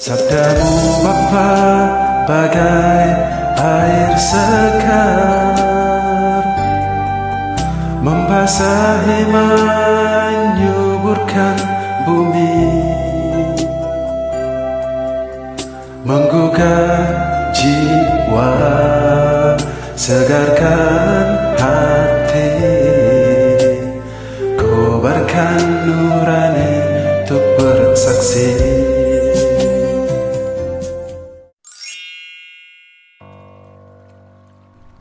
Sabdamu Bapa bagai air segar Membasahi menyuburkan bumi. Menggugah jiwa. Segarkan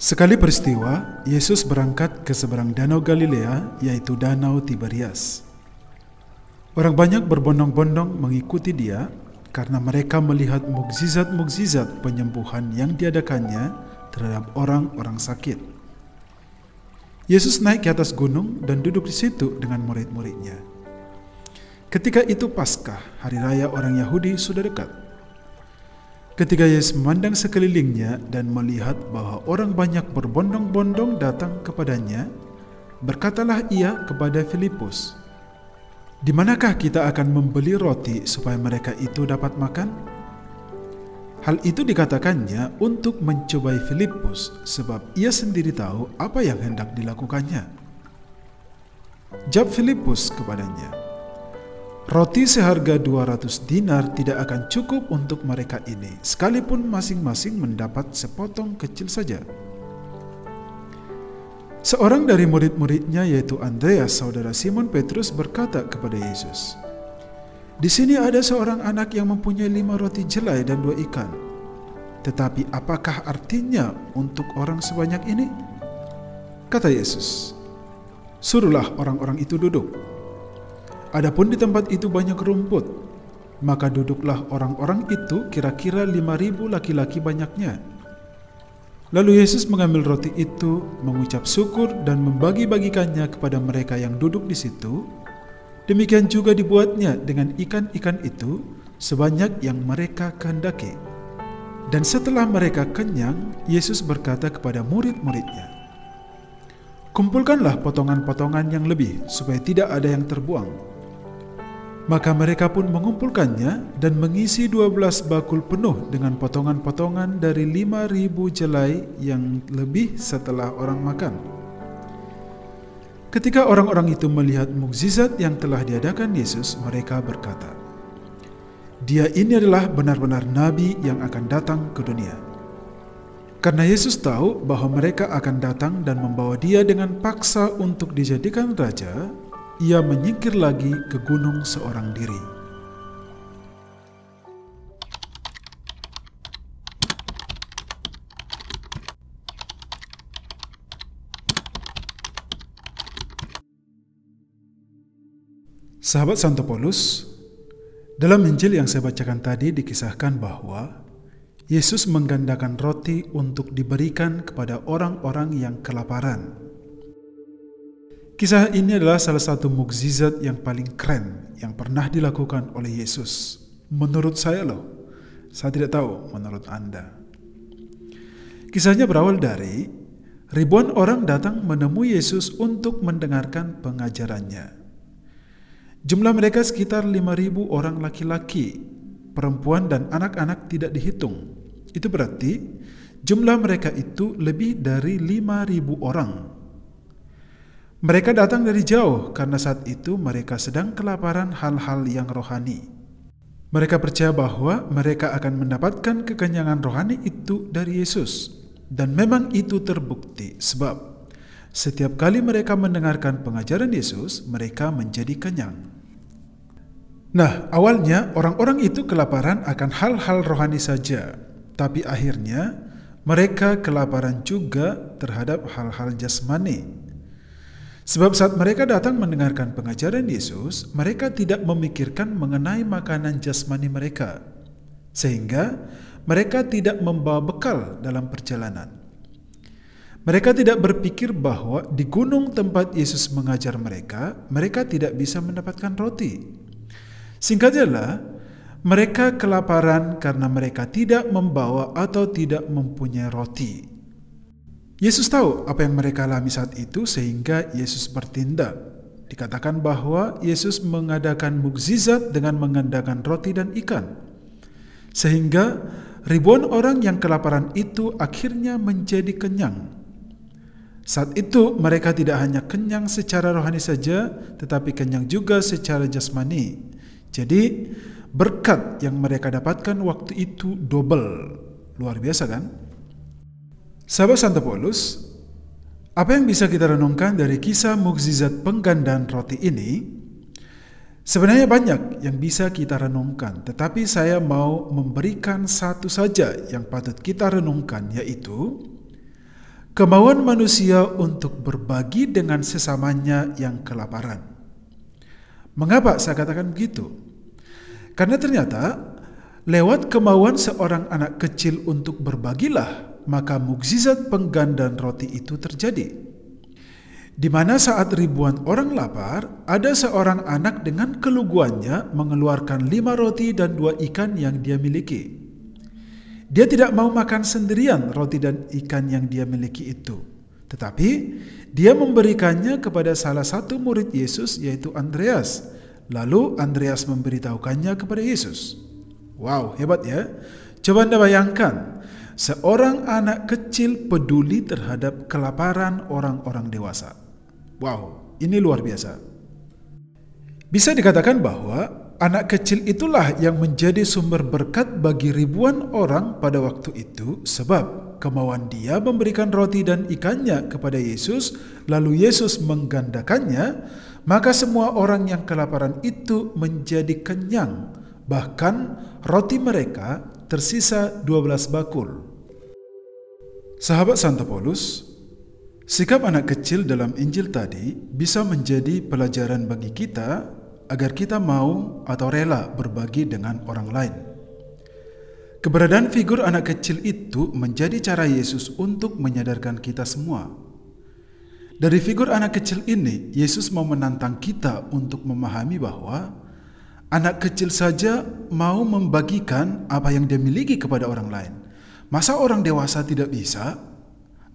Sekali peristiwa, Yesus berangkat ke seberang danau Galilea, yaitu Danau Tiberias. Orang banyak berbondong-bondong mengikuti dia karena mereka melihat mukjizat-mukjizat penyembuhan yang diadakannya terhadap orang-orang sakit. Yesus naik ke atas gunung dan duduk di situ dengan murid-muridnya. Ketika itu Paskah, hari raya orang Yahudi sudah dekat. Ketika Yesus memandang sekelilingnya dan melihat bahwa orang banyak berbondong-bondong datang kepadanya, berkatalah ia kepada Filipus, "Di manakah kita akan membeli roti supaya mereka itu dapat makan?" Hal itu dikatakannya untuk mencobai Filipus sebab ia sendiri tahu apa yang hendak dilakukannya. Jawab Filipus kepadanya, Roti seharga 200 dinar tidak akan cukup untuk mereka ini, sekalipun masing-masing mendapat sepotong kecil saja. Seorang dari murid-muridnya yaitu Andreas, saudara Simon Petrus berkata kepada Yesus, Di sini ada seorang anak yang mempunyai lima roti jelai dan dua ikan. Tetapi apakah artinya untuk orang sebanyak ini? Kata Yesus, Suruhlah orang-orang itu duduk. Adapun di tempat itu banyak rumput, maka duduklah orang-orang itu kira-kira lima ribu laki-laki banyaknya. Lalu Yesus mengambil roti itu, mengucap syukur dan membagi-bagikannya kepada mereka yang duduk di situ. Demikian juga dibuatnya dengan ikan-ikan itu sebanyak yang mereka kehendaki. Dan setelah mereka kenyang, Yesus berkata kepada murid-muridnya, Kumpulkanlah potongan-potongan yang lebih supaya tidak ada yang terbuang. Maka mereka pun mengumpulkannya dan mengisi dua belas bakul penuh dengan potongan-potongan dari lima ribu jelai yang lebih setelah orang makan. Ketika orang-orang itu melihat mukjizat yang telah diadakan Yesus, mereka berkata, "Dia ini adalah benar-benar nabi yang akan datang ke dunia." Karena Yesus tahu bahwa mereka akan datang dan membawa Dia dengan paksa untuk dijadikan raja, ia menyingkir lagi ke gunung seorang diri. Sahabat Santo Paulus, dalam Injil yang saya bacakan tadi dikisahkan bahwa Yesus menggandakan roti untuk diberikan kepada orang-orang yang kelaparan Kisah ini adalah salah satu mukjizat yang paling keren yang pernah dilakukan oleh Yesus. Menurut saya loh, saya tidak tahu menurut Anda. Kisahnya berawal dari ribuan orang datang menemui Yesus untuk mendengarkan pengajarannya. Jumlah mereka sekitar 5.000 orang laki-laki, perempuan dan anak-anak tidak dihitung. Itu berarti jumlah mereka itu lebih dari 5.000 orang mereka datang dari jauh karena saat itu mereka sedang kelaparan hal-hal yang rohani. Mereka percaya bahwa mereka akan mendapatkan kekenyangan rohani itu dari Yesus, dan memang itu terbukti sebab setiap kali mereka mendengarkan pengajaran Yesus, mereka menjadi kenyang. Nah, awalnya orang-orang itu kelaparan akan hal-hal rohani saja, tapi akhirnya mereka kelaparan juga terhadap hal-hal jasmani Sebab saat mereka datang mendengarkan pengajaran Yesus, mereka tidak memikirkan mengenai makanan jasmani mereka, sehingga mereka tidak membawa bekal dalam perjalanan. Mereka tidak berpikir bahwa di gunung tempat Yesus mengajar mereka, mereka tidak bisa mendapatkan roti. Singkatnya, mereka kelaparan karena mereka tidak membawa atau tidak mempunyai roti. Yesus tahu apa yang mereka alami saat itu sehingga Yesus bertindak. Dikatakan bahwa Yesus mengadakan mukjizat dengan mengandalkan roti dan ikan. Sehingga ribuan orang yang kelaparan itu akhirnya menjadi kenyang. Saat itu mereka tidak hanya kenyang secara rohani saja, tetapi kenyang juga secara jasmani. Jadi berkat yang mereka dapatkan waktu itu double. Luar biasa kan? Sahabat Santo Paulus, apa yang bisa kita renungkan dari kisah mukjizat penggandaan roti ini? Sebenarnya banyak yang bisa kita renungkan, tetapi saya mau memberikan satu saja yang patut kita renungkan, yaitu kemauan manusia untuk berbagi dengan sesamanya yang kelaparan. Mengapa saya katakan begitu? Karena ternyata lewat kemauan seorang anak kecil untuk berbagilah, maka mukjizat penggandaan roti itu terjadi. Di mana saat ribuan orang lapar, ada seorang anak dengan keluguannya mengeluarkan lima roti dan dua ikan yang dia miliki. Dia tidak mau makan sendirian roti dan ikan yang dia miliki itu. Tetapi dia memberikannya kepada salah satu murid Yesus yaitu Andreas. Lalu Andreas memberitahukannya kepada Yesus. Wow, hebat ya. Coba Anda bayangkan, seorang anak kecil peduli terhadap kelaparan orang-orang dewasa. Wow, ini luar biasa. Bisa dikatakan bahwa Anak kecil itulah yang menjadi sumber berkat bagi ribuan orang pada waktu itu sebab kemauan dia memberikan roti dan ikannya kepada Yesus lalu Yesus menggandakannya maka semua orang yang kelaparan itu menjadi kenyang bahkan roti mereka tersisa 12 bakul. Sahabat Santo Paulus, sikap anak kecil dalam Injil tadi bisa menjadi pelajaran bagi kita agar kita mau atau rela berbagi dengan orang lain. Keberadaan figur anak kecil itu menjadi cara Yesus untuk menyadarkan kita semua. Dari figur anak kecil ini, Yesus mau menantang kita untuk memahami bahwa anak kecil saja mau membagikan apa yang dia miliki kepada orang lain. Masa orang dewasa tidak bisa?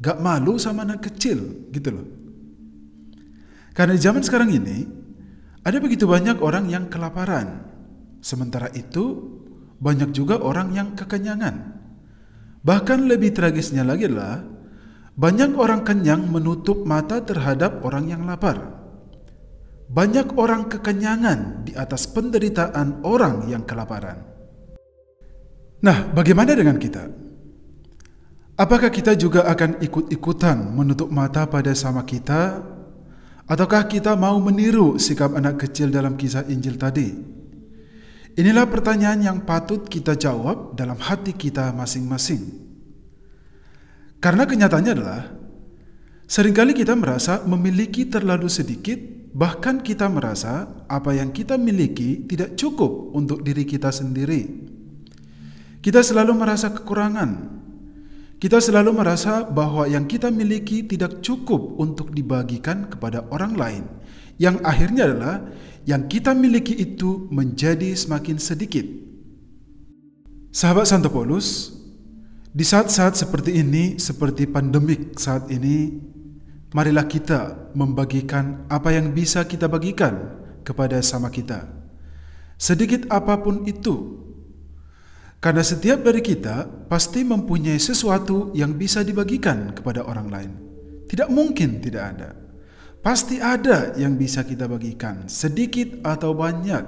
Gak malu sama anak kecil, gitu loh. Karena zaman sekarang ini, ada begitu banyak orang yang kelaparan, sementara itu banyak juga orang yang kekenyangan. Bahkan lebih tragisnya lagi adalah banyak orang kenyang menutup mata terhadap orang yang lapar. Banyak orang kekenyangan di atas penderitaan orang yang kelaparan. Nah, bagaimana dengan kita? Apakah kita juga akan ikut-ikutan menutup mata pada sama kita Ataukah kita mau meniru sikap anak kecil dalam kisah Injil tadi? Inilah pertanyaan yang patut kita jawab dalam hati kita masing-masing. Karena kenyataannya adalah, sering kali kita merasa memiliki terlalu sedikit, bahkan kita merasa apa yang kita miliki tidak cukup untuk diri kita sendiri. Kita selalu merasa kekurangan, kita selalu merasa bahwa yang kita miliki tidak cukup untuk dibagikan kepada orang lain, yang akhirnya adalah yang kita miliki itu menjadi semakin sedikit. Sahabat Santo Paulus, di saat-saat seperti ini, seperti pandemik saat ini, marilah kita membagikan apa yang bisa kita bagikan kepada sama kita. Sedikit apa pun itu, karena setiap dari kita pasti mempunyai sesuatu yang bisa dibagikan kepada orang lain. Tidak mungkin tidak ada. Pasti ada yang bisa kita bagikan, sedikit atau banyak.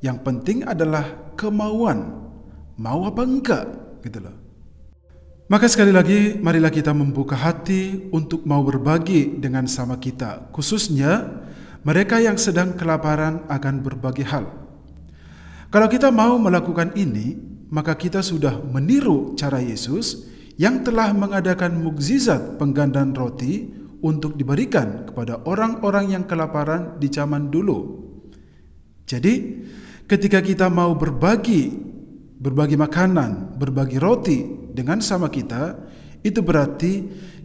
Yang penting adalah kemauan. Mau apa enggak, gitu loh. Maka sekali lagi, marilah kita membuka hati untuk mau berbagi dengan sama kita, khususnya mereka yang sedang kelaparan akan berbagai hal. Kalau kita mau melakukan ini, maka kita sudah meniru cara Yesus yang telah mengadakan mukjizat penggandaan roti untuk diberikan kepada orang-orang yang kelaparan di zaman dulu. Jadi, ketika kita mau berbagi berbagi makanan, berbagi roti dengan sama kita, itu berarti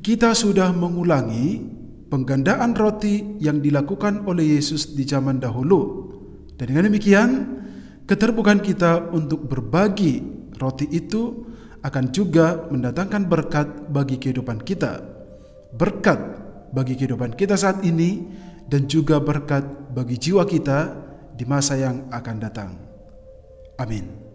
kita sudah mengulangi penggandaan roti yang dilakukan oleh Yesus di zaman dahulu. Dan dengan demikian, Keterbukaan kita untuk berbagi roti itu akan juga mendatangkan berkat bagi kehidupan kita. Berkat bagi kehidupan kita saat ini dan juga berkat bagi jiwa kita di masa yang akan datang. Amin.